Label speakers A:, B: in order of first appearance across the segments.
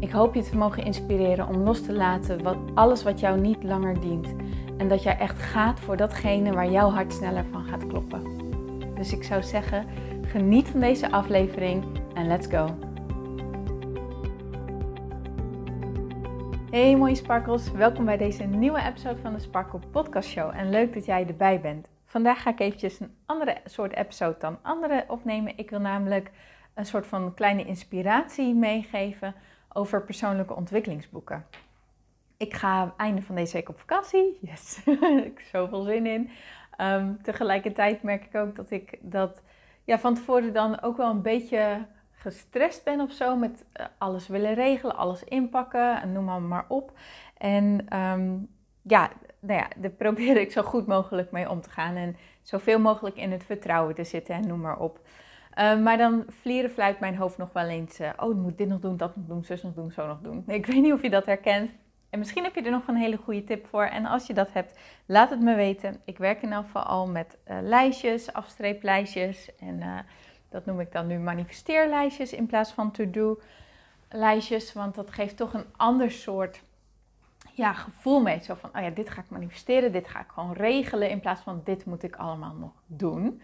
A: Ik hoop je te mogen inspireren om los te laten wat, alles wat jou niet langer dient. En dat jij echt gaat voor datgene waar jouw hart sneller van gaat kloppen. Dus ik zou zeggen, geniet van deze aflevering en let's go. Hey mooie sparkles, welkom bij deze nieuwe episode van de Sparkle Podcast Show. En leuk dat jij erbij bent. Vandaag ga ik eventjes een andere soort episode dan andere opnemen. Ik wil namelijk een soort van kleine inspiratie meegeven over persoonlijke ontwikkelingsboeken. Ik ga einde van deze week op vakantie. Yes, ik heb zoveel zin in. Um, tegelijkertijd merk ik ook dat ik dat ja, van tevoren dan ook wel een beetje gestrest ben of zo. Met eh, alles willen regelen, alles inpakken en noem maar, op. En um, ja, nou ja, daar probeer ik zo goed mogelijk mee om te gaan. En zoveel mogelijk in het vertrouwen te zitten en noem maar op. Uh, maar dan vlieren fluit mijn hoofd nog wel eens. Uh, oh, ik moet dit nog doen, dat nog doen, zus nog doen, zo nog doen. Ik weet niet of je dat herkent. En misschien heb je er nog een hele goede tip voor. En als je dat hebt, laat het me weten. Ik werk in elk geval al met uh, lijstjes, afstreeplijstjes. En dat noem ik dan nu manifesteerlijstjes in plaats van to-do lijstjes. Want dat geeft toch een ander soort ja, gevoel mee. Zo van, oh ja, dit ga ik manifesteren, dit ga ik gewoon regelen. In plaats van, dit moet ik allemaal nog doen.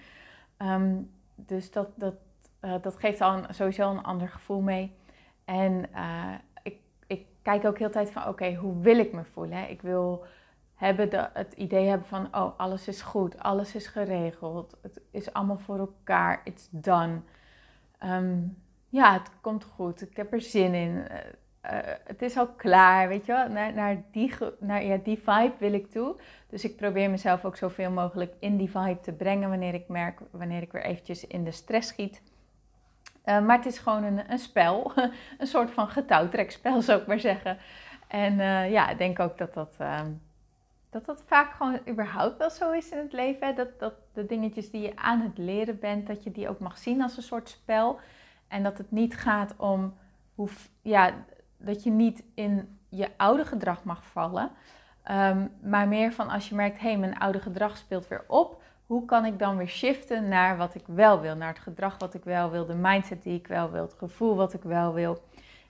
A: Um, dus dat, dat, uh, dat geeft al een, sowieso een ander gevoel mee. En uh, ik, ik kijk ook heel tijd van, oké, hoe wil ik me voelen? Ik wil hebben de, het idee hebben van, oh, alles is goed, alles is geregeld, het is allemaal voor elkaar, it's done. Um, ja, het komt goed, ik heb er zin in. Uh, het is al klaar, weet je wel. Naar, naar, die, naar ja, die vibe wil ik toe. Dus ik probeer mezelf ook zoveel mogelijk in die vibe te brengen wanneer ik merk, wanneer ik weer eventjes in de stress schiet. Uh, maar het is gewoon een, een spel, een soort van getouwtrekspel zou ik maar zeggen. En uh, ja, ik denk ook dat dat, uh, dat dat vaak gewoon überhaupt wel zo is in het leven. Dat, dat de dingetjes die je aan het leren bent, dat je die ook mag zien als een soort spel. En dat het niet gaat om hoe, ja, dat je niet in je oude gedrag mag vallen. Um, maar meer van als je merkt, hé, hey, mijn oude gedrag speelt weer op. Hoe kan ik dan weer shiften naar wat ik wel wil? Naar het gedrag wat ik wel wil, de mindset die ik wel wil, het gevoel wat ik wel wil.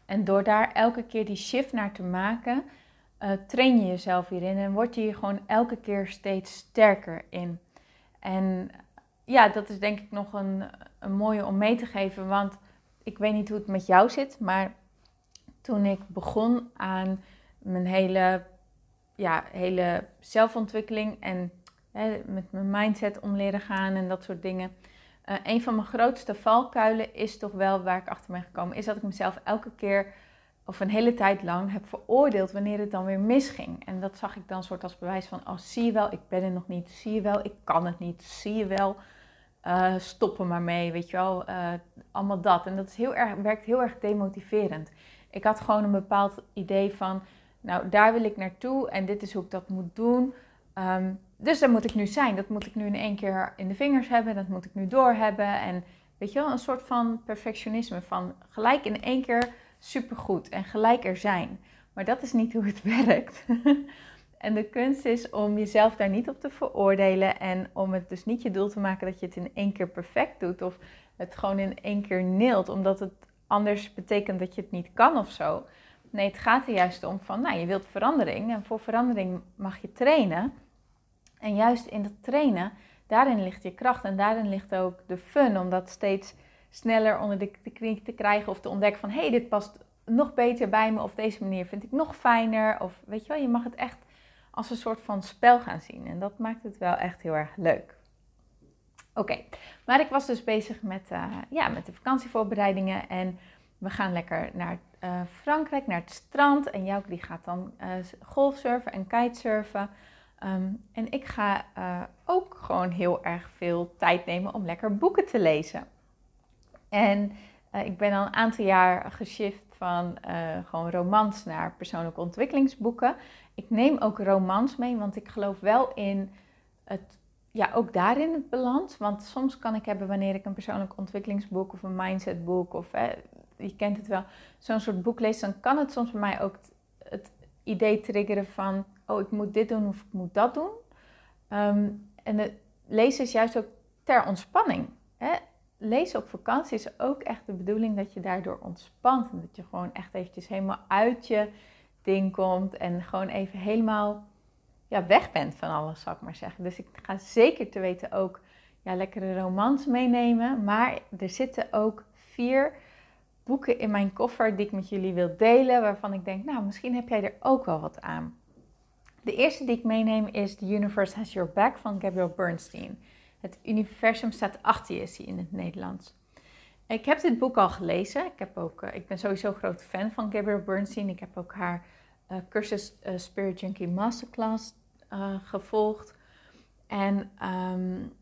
A: En door daar elke keer die shift naar te maken, uh, train je jezelf hierin en word je hier gewoon elke keer steeds sterker in. En ja, dat is denk ik nog een, een mooie om mee te geven, want ik weet niet hoe het met jou zit, maar toen ik begon aan mijn hele, ja, hele zelfontwikkeling en hè, met mijn mindset om leren gaan en dat soort dingen. Uh, een van mijn grootste valkuilen is toch wel waar ik achter ben gekomen, is dat ik mezelf elke keer of een hele tijd lang heb veroordeeld wanneer het dan weer misging. En dat zag ik dan soort als bewijs van, oh zie je wel, ik ben er nog niet, zie je wel, ik kan het niet, zie je wel, uh, stop er maar mee, weet je wel, uh, allemaal dat. En dat is heel erg, werkt heel erg demotiverend. Ik had gewoon een bepaald idee van, nou daar wil ik naartoe en dit is hoe ik dat moet doen. Um, dus daar moet ik nu zijn. Dat moet ik nu in één keer in de vingers hebben. Dat moet ik nu doorhebben. En weet je wel, een soort van perfectionisme. Van gelijk in één keer supergoed en gelijk er zijn. Maar dat is niet hoe het werkt. en de kunst is om jezelf daar niet op te veroordelen. En om het dus niet je doel te maken dat je het in één keer perfect doet. Of het gewoon in één keer neelt. Omdat het anders betekent dat je het niet kan of zo. Nee, het gaat er juist om van, nou, je wilt verandering en voor verandering mag je trainen. En juist in dat trainen, daarin ligt je kracht en daarin ligt ook de fun om dat steeds sneller onder de, knie te krijgen of te ontdekken van, hey, dit past nog beter bij me of deze manier vind ik nog fijner. Of weet je wel, je mag het echt als een soort van spel gaan zien en dat maakt het wel echt heel erg leuk. Oké, maar ik was dus bezig met, uh, ja, met de vakantievoorbereidingen en we gaan lekker naar uh, Frankrijk, naar het strand. En Jouk die gaat dan uh, golfsurfen en kitesurfen. Um, en ik ga ook gewoon heel erg veel tijd nemen om lekker boeken te lezen. En ik ben al een aantal jaar geshift van gewoon romans naar persoonlijke ontwikkelingsboeken. Ik neem ook romans mee, want ik geloof wel in het, ja, ook daarin het balans. Want soms kan ik hebben wanneer ik een persoonlijk ontwikkelingsboek of een mindsetboek of je kent het wel, zo'n soort boek lees, dan kan het soms bij mij ook het, idee triggeren van, oh ik moet dit doen of ik moet dat doen. Ehm, en lezen is juist ook ter ontspanning. Hè? Lezen op vakantie is ook echt de bedoeling dat je daardoor ontspant. En dat je gewoon echt eventjes helemaal uit je ding komt en gewoon even helemaal ja, weg bent van alles, zal ik maar zeggen. Dus ik ga zeker te weten ook ja, lekkere romans meenemen. Maar er zitten ook vier boeken in mijn koffer die ik met jullie wil delen, waarvan ik denk, nou, misschien heb jij er ook wel wat aan. De eerste die ik meeneem is The Universe Has Your Back van Gabriel Bernstein. Het universum staat achter je, is in het Nederlands. Ik heb dit boek al gelezen. Ik, heb ook, uh, ik ben sowieso groot fan van Gabriel Bernstein. Ik heb ook haar uh, cursus uh, Spirit Junkie Masterclass gevolgd. En um,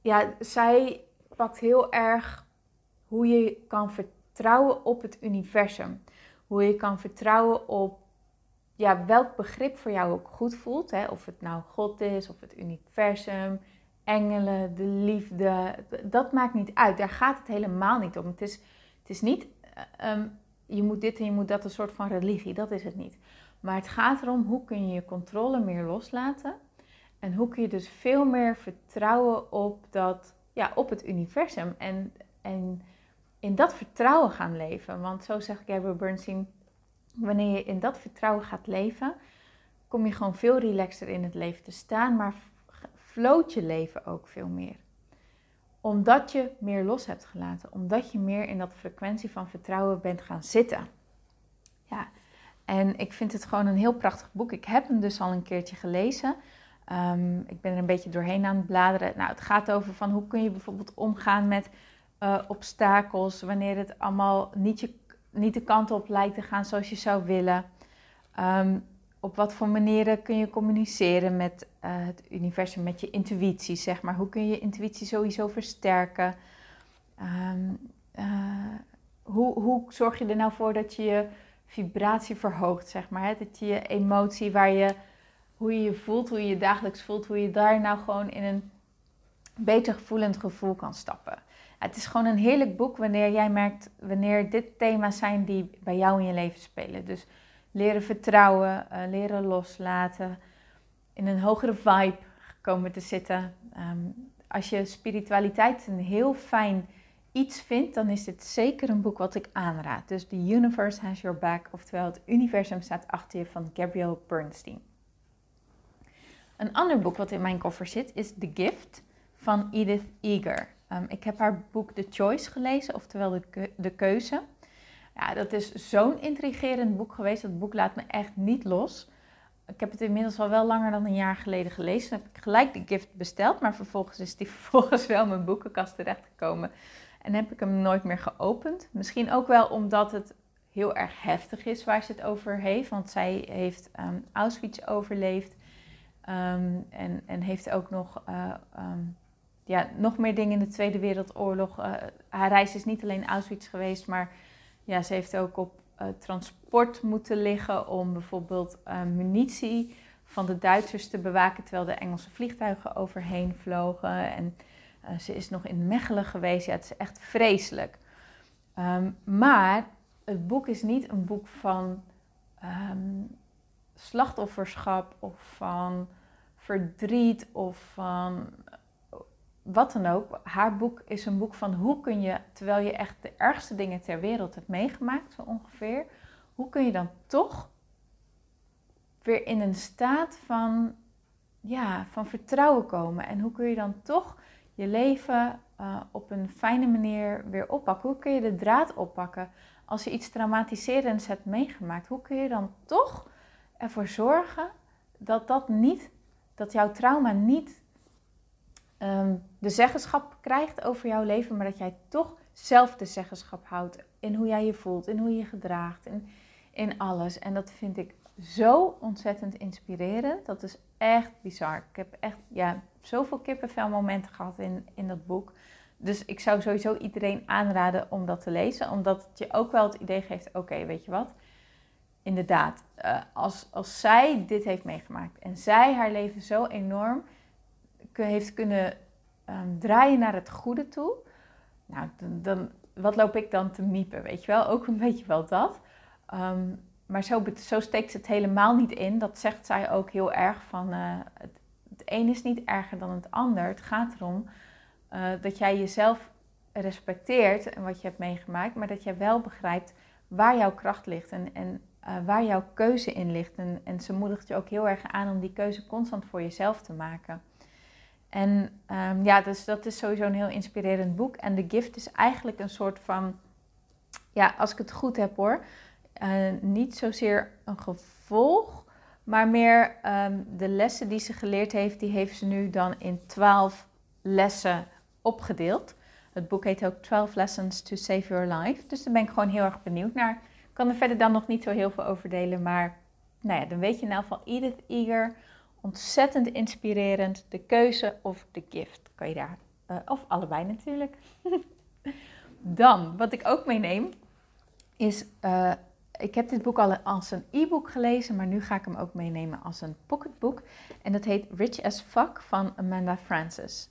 A: ja, zij pakt heel erg hoe je kan vertrouwen op het universum. Hoe je kan vertrouwen op ja, welk begrip voor jou ook goed voelt. Hè? Of het nou God is, of het universum, engelen, de liefde. Dat maakt niet uit. Daar gaat het helemaal niet om. Het is, het is niet, uh, je moet dit en je moet dat, een soort van religie. Dat is het niet. Maar het gaat erom hoe kun je je controle meer loslaten. En hoe kun je dus veel meer vertrouwen op, dat, ja, op het universum. En, en in dat vertrouwen gaan leven. Want zo zegt Gabriel Bernstein, wanneer je in dat vertrouwen gaat leven, kom je gewoon veel relaxter in het leven te staan, maar floot je leven ook veel meer. Omdat je meer los hebt gelaten, omdat je meer in dat frequentie van vertrouwen bent gaan zitten. Ja, en ik vind het gewoon een heel prachtig boek. Ik heb hem dus al een keertje gelezen. Um, ik ben er een beetje doorheen aan het bladeren. Nou, het gaat over van hoe kun je bijvoorbeeld omgaan met uh, obstakels, wanneer het allemaal niet, je, niet de kant op lijkt te gaan zoals je zou willen. Um, op wat voor manieren kun je communiceren met uh, het universum, met je intuïtie, zeg maar. Hoe kun je intuïtie sowieso versterken? Um, uh, hoe, hoe zorg je er nou voor dat je je vibratie verhoogt, zeg maar? Hè? Dat je emotie, waar je, hoe je je voelt, hoe je je dagelijks voelt, hoe je daar nou gewoon in een beter gevoelend gevoel kan stappen. Het is gewoon een heerlijk boek wanneer jij merkt, wanneer dit thema's zijn die bij jou in je leven spelen. Dus leren vertrouwen, uh, leren loslaten, in een hogere vibe komen te zitten. Um, als je spiritualiteit een heel fijn iets vindt, dan is dit zeker een boek wat ik aanraad. Dus The Universe Has Your Back, oftewel het universum staat achter je van Gabrielle Bernstein. Een ander boek wat in mijn koffer zit is The Gift van Edith Eger. Um, ik heb haar boek The Choice gelezen, oftewel de, de keuze. Ja, dat is zo'n intrigerend boek geweest. Dat boek laat me echt niet los. Ik heb het inmiddels al wel langer dan een jaar geleden gelezen. Dan heb ik gelijk de gift besteld, maar vervolgens is die vervolgens wel mijn boekenkast terechtgekomen. En heb ik hem nooit meer geopend. Misschien ook wel omdat het heel erg heftig is waar ze het over heeft. Want zij heeft um, Auschwitz overleefd. Um, en, en heeft ook nog uh, um, ja, nog meer dingen in de Tweede Wereldoorlog. Uh, haar reis is niet alleen Auschwitz geweest, maar ja, ze heeft ook op uh, transport moeten liggen om bijvoorbeeld munitie van de Duitsers te bewaken terwijl de Engelse vliegtuigen overheen vlogen. En ze is nog in Mechelen geweest. Ja, het is echt vreselijk. Um, maar het boek is niet een boek van um, slachtofferschap of van verdriet of van wat dan ook, haar boek is een boek van hoe kun je, terwijl je echt de ergste dingen ter wereld hebt meegemaakt, zo ongeveer, hoe kun je dan toch weer in een staat van, ja, van vertrouwen komen? En hoe kun je dan toch je leven uh, op een fijne manier weer oppakken? Hoe kun je de draad oppakken als je iets traumatiserends hebt meegemaakt? Hoe kun je dan toch ervoor zorgen dat dat niet, dat jouw trauma niet um, de zeggenschap krijgt over jouw leven, maar dat jij toch zelf de zeggenschap houdt in hoe jij je voelt, in hoe je je gedraagt, in, in alles. En dat vind ik zo ontzettend inspirerend. Dat is echt bizar. Ik heb echt ja, zoveel kippenvel momenten gehad in, in dat boek. dus ik zou sowieso iedereen aanraden om dat te lezen, omdat het je ook wel het idee geeft: oké, weet je wat? Inderdaad, uh, als, als zij dit heeft meegemaakt en zij haar leven zo enorm heeft kunnen um, draaien naar het goede toe, nou, dan, dan, wat loop ik dan te miepen, weet je wel? Ook een beetje wel dat. Um, maar zo, zo steekt het helemaal niet in. Dat zegt zij ook heel erg van uh, het, een is niet erger dan het ander. Het gaat erom uh, dat jij jezelf respecteert en wat je hebt meegemaakt, maar dat jij wel begrijpt waar jouw kracht ligt en, en uh, waar jouw keuze in ligt. En, en ze moedigt je ook heel erg aan om die keuze constant voor jezelf te maken. En um, ja, dus dat is sowieso een heel inspirerend boek. En The Gift is eigenlijk een soort van, ja, als ik het goed heb hoor, uh, niet zozeer een gevolg, maar meer um, de lessen die ze geleerd heeft, die heeft ze nu dan in twaalf lessen opgedeeld. Het boek heet ook 12 Lessons to Save Your Life. Dus daar ben ik gewoon heel erg benieuwd naar. Ik kan er verder dan nog niet zo heel veel over delen, maar nou ja, dan weet je in ieder geval Edith Eager. Ontzettend inspirerend. De keuze of de gift. Kan je daar, uh, of allebei natuurlijk. dan, wat ik ook meeneem, is uh, ik heb dit boek al als een e-book gelezen, maar nu ga ik hem ook meenemen als een pocketbook. En dat heet Rich as Fuck van Amanda Francis.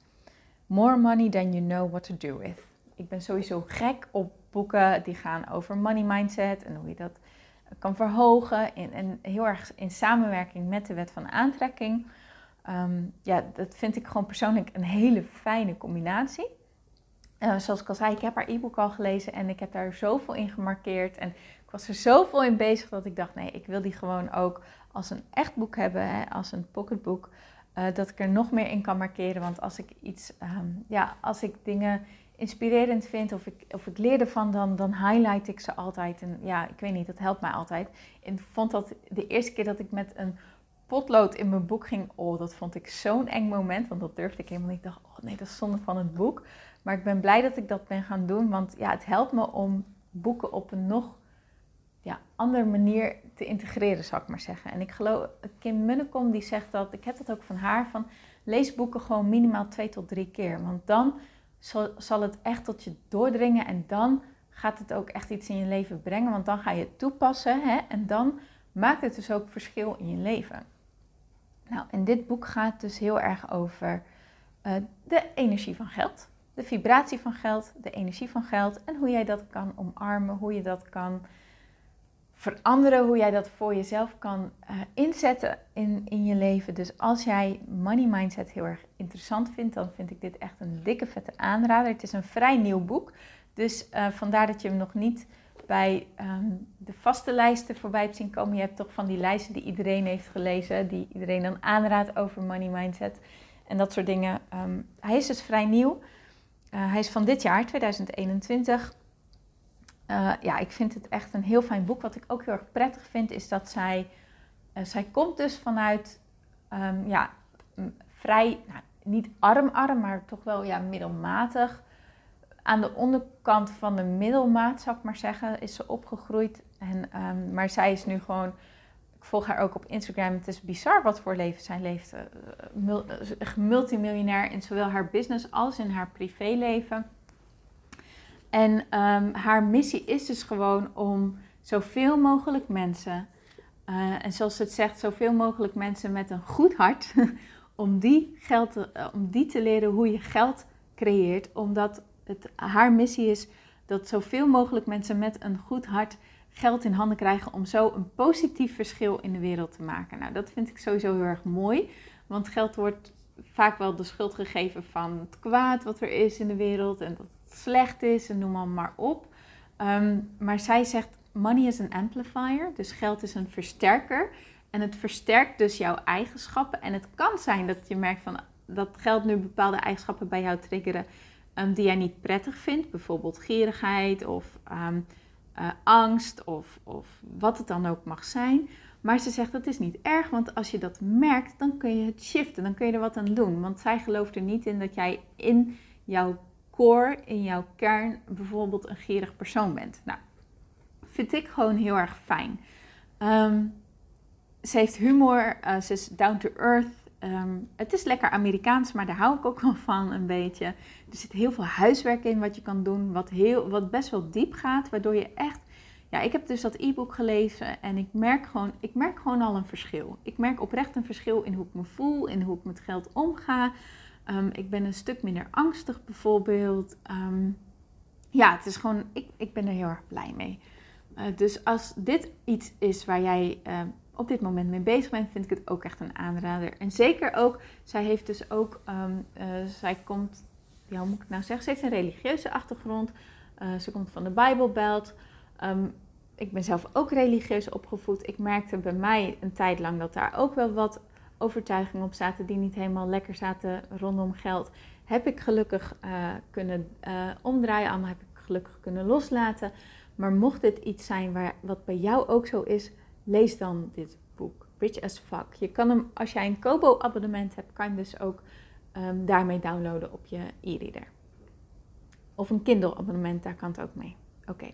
A: More money than you know what to do with. Ik ben sowieso gek op boeken die gaan over money mindset en hoe je dat kan verhogen. In, en heel erg in samenwerking met de wet van aantrekking. Um, ja, dat vind ik gewoon persoonlijk een hele fijne combinatie. Uh, zoals ik al zei, ik heb haar e-book al gelezen en ik heb daar zoveel in gemarkeerd. En ik was er zoveel in bezig dat ik dacht, nee, ik wil die gewoon ook als een echt boek hebben, hè, als een pocketboek. Uh, dat ik er nog meer in kan markeren. Want als ik iets, um, ja, als ik dingen inspirerend vind of ik, of ik leer ervan, dan, dan highlight ik ze altijd. En ja, ik weet niet, dat helpt mij altijd. En vond dat de eerste keer dat ik met een potlood in mijn boek ging, oh, dat vond ik zo'n eng moment. Want dat durfde ik helemaal niet. Ik dacht, oh nee, dat is zonde van het boek. Maar ik ben blij dat ik dat ben gaan doen. Want ja, het helpt me om boeken op een nog ja, andere manier te integreren, zou ik maar zeggen. En ik geloof, Kim Munnekom die zegt dat, ik heb dat ook van haar, van lees boeken gewoon minimaal twee tot drie keer. Want dan zal, zal het echt tot je doordringen en dan gaat het ook echt iets in je leven brengen. Want dan ga je het toepassen hè, en dan maakt het dus ook verschil in je leven. Nou, en dit boek gaat dus heel erg over uh, de energie van geld. De vibratie van geld, de energie van geld en hoe jij dat kan omarmen, hoe je dat kan veranderen, hoe jij dat voor jezelf kan uh, inzetten in, in je leven. Dus als jij money mindset heel erg interessant vindt, dan vind ik dit echt een dikke vette aanrader. Het is een vrij nieuw boek, dus uh, vandaar dat je hem nog niet bij um, de vaste lijsten voorbij hebt zien komen. Je hebt toch van die lijsten die iedereen heeft gelezen, die iedereen dan aanraadt over money mindset en dat soort dingen. Um, hij is dus vrij nieuw. Uh, hij is van dit jaar, 2021. Uh, ja, ik vind het echt een heel fijn boek. Wat ik ook heel erg prettig vind, is dat zij, uh, zij komt dus vanuit, um, ja, vrij, nou, niet arm-arm, maar toch wel ja, middelmatig. Aan de onderkant van de middelmaat, zou ik maar zeggen, is ze opgegroeid. En, um, maar zij is nu gewoon, ik volg haar ook op Instagram. Het is bizar wat voor leven zij leeft. Uh, multimiljonair in zowel haar business als in haar privéleven. En um, haar missie is dus gewoon om zoveel mogelijk mensen, uh, en zoals ze het zegt, zoveel mogelijk mensen met een goed hart, om die, geld te, uh, om die te leren hoe je geld creëert. Omdat het haar missie is dat zoveel mogelijk mensen met een goed hart geld in handen krijgen om zo een positief verschil in de wereld te maken. Nou, dat vind ik sowieso heel erg mooi, want geld wordt vaak wel de schuld gegeven van het kwaad wat er is in de wereld en dat slecht is en noem maar op. Um, maar zij zegt, money is een amplifier, dus geld is een versterker. En het versterkt dus jouw eigenschappen. En het kan zijn dat je merkt van dat geld nu bepaalde eigenschappen bij jou triggeren um, die jij niet prettig vindt. Bijvoorbeeld gierigheid of um, uh, angst of, of wat het dan ook mag zijn. Maar ze zegt dat is niet erg, want als je dat merkt, dan kun je het shiften, dan kun je er wat aan doen. Want zij gelooft er niet in dat jij in jouw core, in jouw kern, bijvoorbeeld een gierig persoon bent. Nou, vind ik gewoon heel erg fijn. Um, ze heeft humor, uh, ze is down to earth Ehm, het is lekker Amerikaans, maar daar hou ik ook wel van een beetje. Er zit heel veel huiswerk in wat je kan doen, wat, heel, wat best wel diep gaat, waardoor je echt... Ja, ik heb dus dat e-book gelezen en ik merk, gewoon, ik merk gewoon al een verschil. Ik merk oprecht een verschil in hoe ik me voel, in hoe ik met geld omga. Ehm, ik ben een stuk minder angstig bijvoorbeeld. Ehm, ja, het is gewoon, ik, ik ben er heel erg blij mee. Uh, dus als dit iets is waar jij uh, op dit moment mee bezig bent, vind ik het ook echt een aanrader. En zeker ook, zij heeft dus ook, uh, zij komt, ja, hoe moet ik het nou zeggen, ze heeft een religieuze achtergrond. ze komt van de Bijbelbelt. Um, ik ben zelf ook religieus opgevoed. Ik merkte bij mij een tijd lang dat daar ook wel wat overtuigingen op zaten die niet helemaal lekker zaten rondom geld. Heb ik gelukkig kunnen omdraaien, allemaal heb ik gelukkig kunnen loslaten. Maar mocht dit iets zijn waar, wat bij jou ook zo is, lees dan dit boek. Rich as fuck. Je kan hem, als jij een Kobo-abonnement hebt, kan je dus ook um, daarmee downloaden op je e-reader. Of een Kindle-abonnement, daar kan het ook mee. Oké.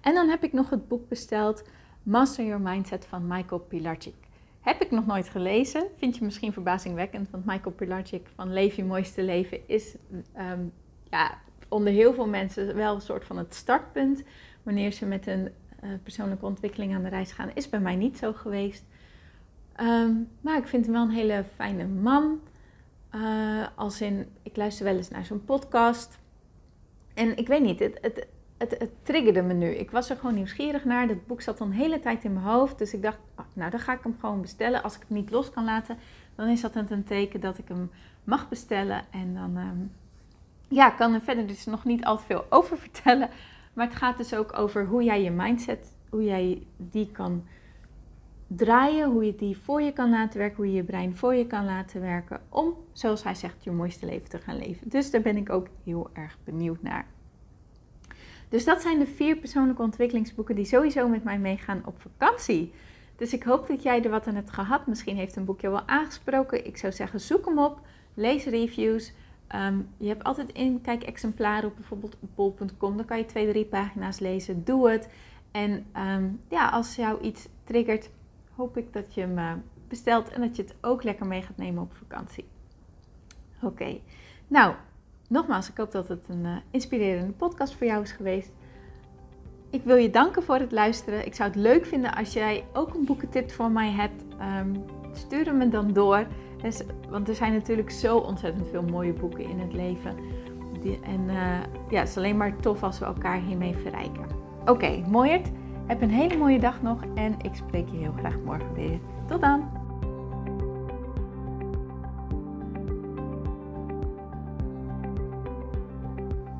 A: En dan heb ik nog het boek besteld, Master Your Mindset van Michael Pilarczyk. Heb ik nog nooit gelezen. Vind je misschien verbazingwekkend, want Michael Pilarczyk van Leef je mooiste leven is um, ja, onder heel veel mensen wel een soort van het startpunt wanneer ze met een uh, persoonlijke ontwikkeling aan de reis gaan, is bij mij niet zo geweest. Um, maar ik vind hem wel een hele fijne man. Uh, als in, ik luister wel eens naar zo'n podcast. En ik weet niet, het, het, het, triggerde me nu. Ik was er gewoon nieuwsgierig naar. Dat boek zat al een hele tijd in mijn hoofd. Dus ik dacht, oh, nou dan ga ik hem gewoon bestellen. Als ik het niet los kan laten, dan is dat een teken dat ik hem mag bestellen. En dan um, ja, kan er verder dus nog niet al te veel over vertellen. Maar het gaat dus ook over hoe jij je mindset, hoe jij die kan draaien, hoe je die voor je kan laten werken, hoe je je brein voor je kan laten werken, om, zoals hij zegt, je mooiste leven te gaan leven. Dus daar ben ik ook heel erg benieuwd naar. Dus dat zijn de vier persoonlijke ontwikkelingsboeken die sowieso met mij meegaan op vakantie. Dus ik hoop dat jij er wat aan hebt gehad. Misschien heeft een boekje wel aangesproken. Ik zou zeggen, zoek hem op, lees reviews. Um, je hebt altijd inkijk-exemplaren op bijvoorbeeld bol.com. Dan kan je twee, drie pagina's lezen. Doe het. En um, ja, als jou iets triggert, hoop ik dat je hem uh, bestelt en dat je het ook lekker mee gaat nemen op vakantie. Oké, nou, nogmaals, ik hoop dat het een uh, inspirerende podcast voor jou is geweest. Ik wil je danken voor het luisteren. Ik zou het leuk vinden als jij ook een boekentip voor mij hebt. Um, stuur hem me dan door. Dus, want er zijn natuurlijk zo ontzettend veel mooie boeken in het leven. En uh, ja, het is alleen maar tof als we elkaar hiermee verrijken. Oké, okay, mooiert. Heb een hele mooie dag nog en ik spreek je heel graag morgen weer. Tot dan!